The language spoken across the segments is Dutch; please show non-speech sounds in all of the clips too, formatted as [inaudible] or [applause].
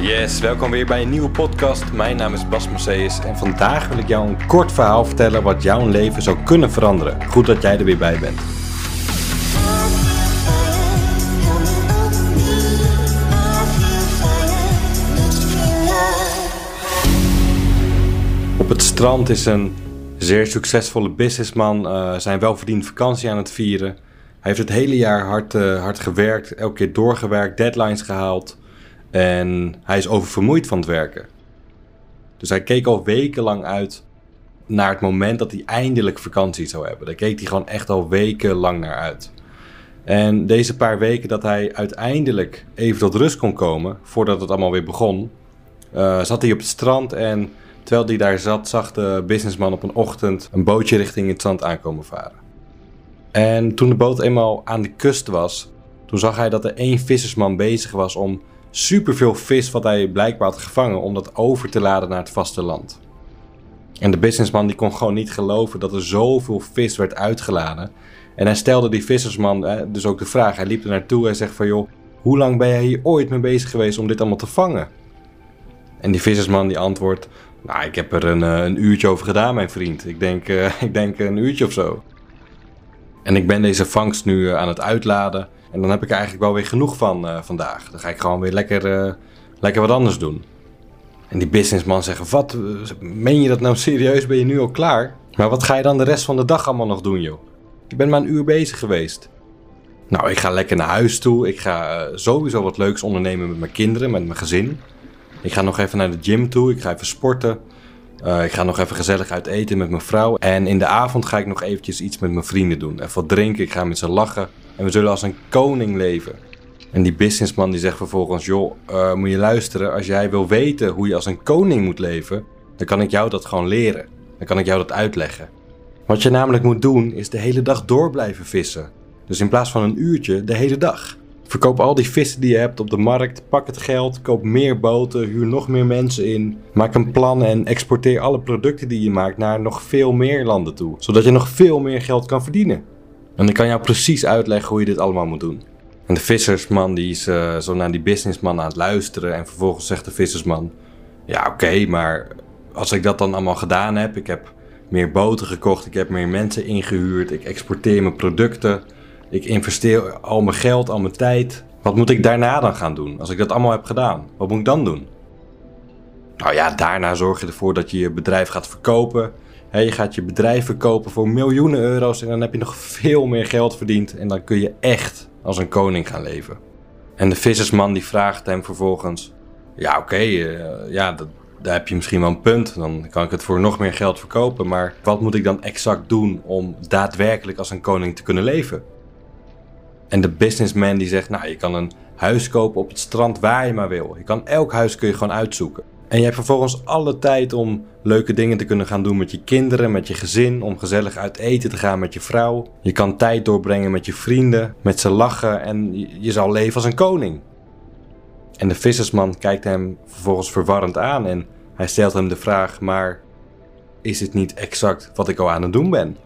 Yes, welkom weer bij een nieuwe podcast. Mijn naam is Bas Mercedes en vandaag wil ik jou een kort verhaal vertellen wat jouw leven zou kunnen veranderen. Goed dat jij er weer bij bent. Op het strand is een zeer succesvolle businessman uh, zijn welverdiende vakantie aan het vieren. Hij heeft het hele jaar hard, uh, hard gewerkt, elke keer doorgewerkt, deadlines gehaald. En hij is oververmoeid van het werken. Dus hij keek al wekenlang uit naar het moment dat hij eindelijk vakantie zou hebben. Daar keek hij gewoon echt al wekenlang naar uit. En deze paar weken dat hij uiteindelijk even tot rust kon komen, voordat het allemaal weer begon, uh, zat hij op het strand en terwijl hij daar zat, zag de businessman op een ochtend een bootje richting het zand aankomen varen. En toen de boot eenmaal aan de kust was, toen zag hij dat er één vissersman bezig was om superveel vis wat hij blijkbaar had gevangen om dat over te laden naar het vasteland. En de businessman die kon gewoon niet geloven dat er zoveel vis werd uitgeladen. En hij stelde die vissersman eh, dus ook de vraag. Hij liep er naartoe en zegt van joh, hoe lang ben jij hier ooit mee bezig geweest om dit allemaal te vangen? En die vissersman die antwoordt, nou ik heb er een, eh, een uurtje over gedaan mijn vriend. Ik denk, uh, [laughs] ik denk een uurtje of zo. En ik ben deze vangst nu aan het uitladen. En dan heb ik er eigenlijk wel weer genoeg van uh, vandaag. Dan ga ik gewoon weer lekker, uh, lekker wat anders doen. En die businessman zegt, wat, meen je dat nou serieus? Ben je nu al klaar? Maar wat ga je dan de rest van de dag allemaal nog doen, joh? Je bent maar een uur bezig geweest. Nou, ik ga lekker naar huis toe. Ik ga sowieso wat leuks ondernemen met mijn kinderen, met mijn gezin. Ik ga nog even naar de gym toe. Ik ga even sporten. Ik ga nog even gezellig uit eten met mijn vrouw. En in de avond ga ik nog eventjes iets met mijn vrienden doen. Even wat drinken. Ik ga met ze lachen. En we zullen als een koning leven. En die businessman die zegt vervolgens: Joh, uh, moet je luisteren. Als jij wil weten hoe je als een koning moet leven, dan kan ik jou dat gewoon leren. Dan kan ik jou dat uitleggen. Wat je namelijk moet doen, is de hele dag door blijven vissen. Dus in plaats van een uurtje, de hele dag. Verkoop al die vissen die je hebt op de markt, pak het geld, koop meer boten, huur nog meer mensen in. Maak een plan en exporteer alle producten die je maakt naar nog veel meer landen toe. Zodat je nog veel meer geld kan verdienen. En ik kan jou precies uitleggen hoe je dit allemaal moet doen. En de vissersman die is uh, zo naar die businessman aan het luisteren. En vervolgens zegt de vissersman: Ja, oké, maar als ik dat dan allemaal gedaan heb, ik heb meer boten gekocht, ik heb meer mensen ingehuurd, ik exporteer mijn producten, ik investeer al mijn geld, al mijn tijd. Wat moet ik daarna dan gaan doen? Als ik dat allemaal heb gedaan, wat moet ik dan doen? Nou ja, daarna zorg je ervoor dat je je bedrijf gaat verkopen je gaat je bedrijf verkopen voor miljoenen euro's en dan heb je nog veel meer geld verdiend en dan kun je echt als een koning gaan leven. En de vissersman die vraagt hem vervolgens: Ja, oké, uh, ja, daar heb je misschien wel een punt. Dan kan ik het voor nog meer geld verkopen. Maar wat moet ik dan exact doen om daadwerkelijk als een koning te kunnen leven? En de businessman die zegt: Nou, je kan een huis kopen op het strand waar je maar wil. Je kan elk huis kun je gewoon uitzoeken. En je hebt vervolgens alle tijd om leuke dingen te kunnen gaan doen met je kinderen, met je gezin, om gezellig uit eten te gaan met je vrouw. Je kan tijd doorbrengen met je vrienden, met ze lachen en je zal leven als een koning. En de vissersman kijkt hem vervolgens verwarrend aan en hij stelt hem de vraag: Maar is het niet exact wat ik al aan het doen ben?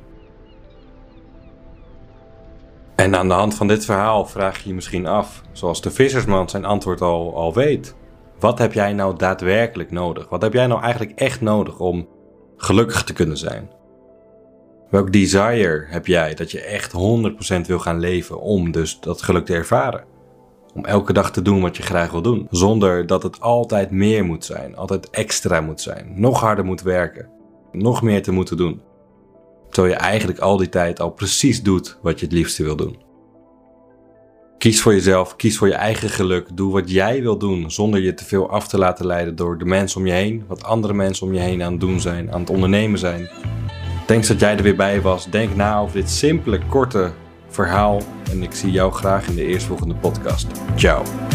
En aan de hand van dit verhaal vraag je je misschien af, zoals de vissersman zijn antwoord al, al weet. Wat heb jij nou daadwerkelijk nodig? Wat heb jij nou eigenlijk echt nodig om gelukkig te kunnen zijn? Welk desire heb jij dat je echt 100% wil gaan leven om dus dat geluk te ervaren? Om elke dag te doen wat je graag wil doen. Zonder dat het altijd meer moet zijn, altijd extra moet zijn, nog harder moet werken, nog meer te moeten doen. Terwijl je eigenlijk al die tijd al precies doet wat je het liefste wil doen. Kies voor jezelf, kies voor je eigen geluk. Doe wat jij wil doen zonder je te veel af te laten leiden door de mensen om je heen. Wat andere mensen om je heen aan het doen zijn, aan het ondernemen zijn. Thanks dat jij er weer bij was. Denk na over dit simpele, korte verhaal. En ik zie jou graag in de eerstvolgende podcast. Ciao.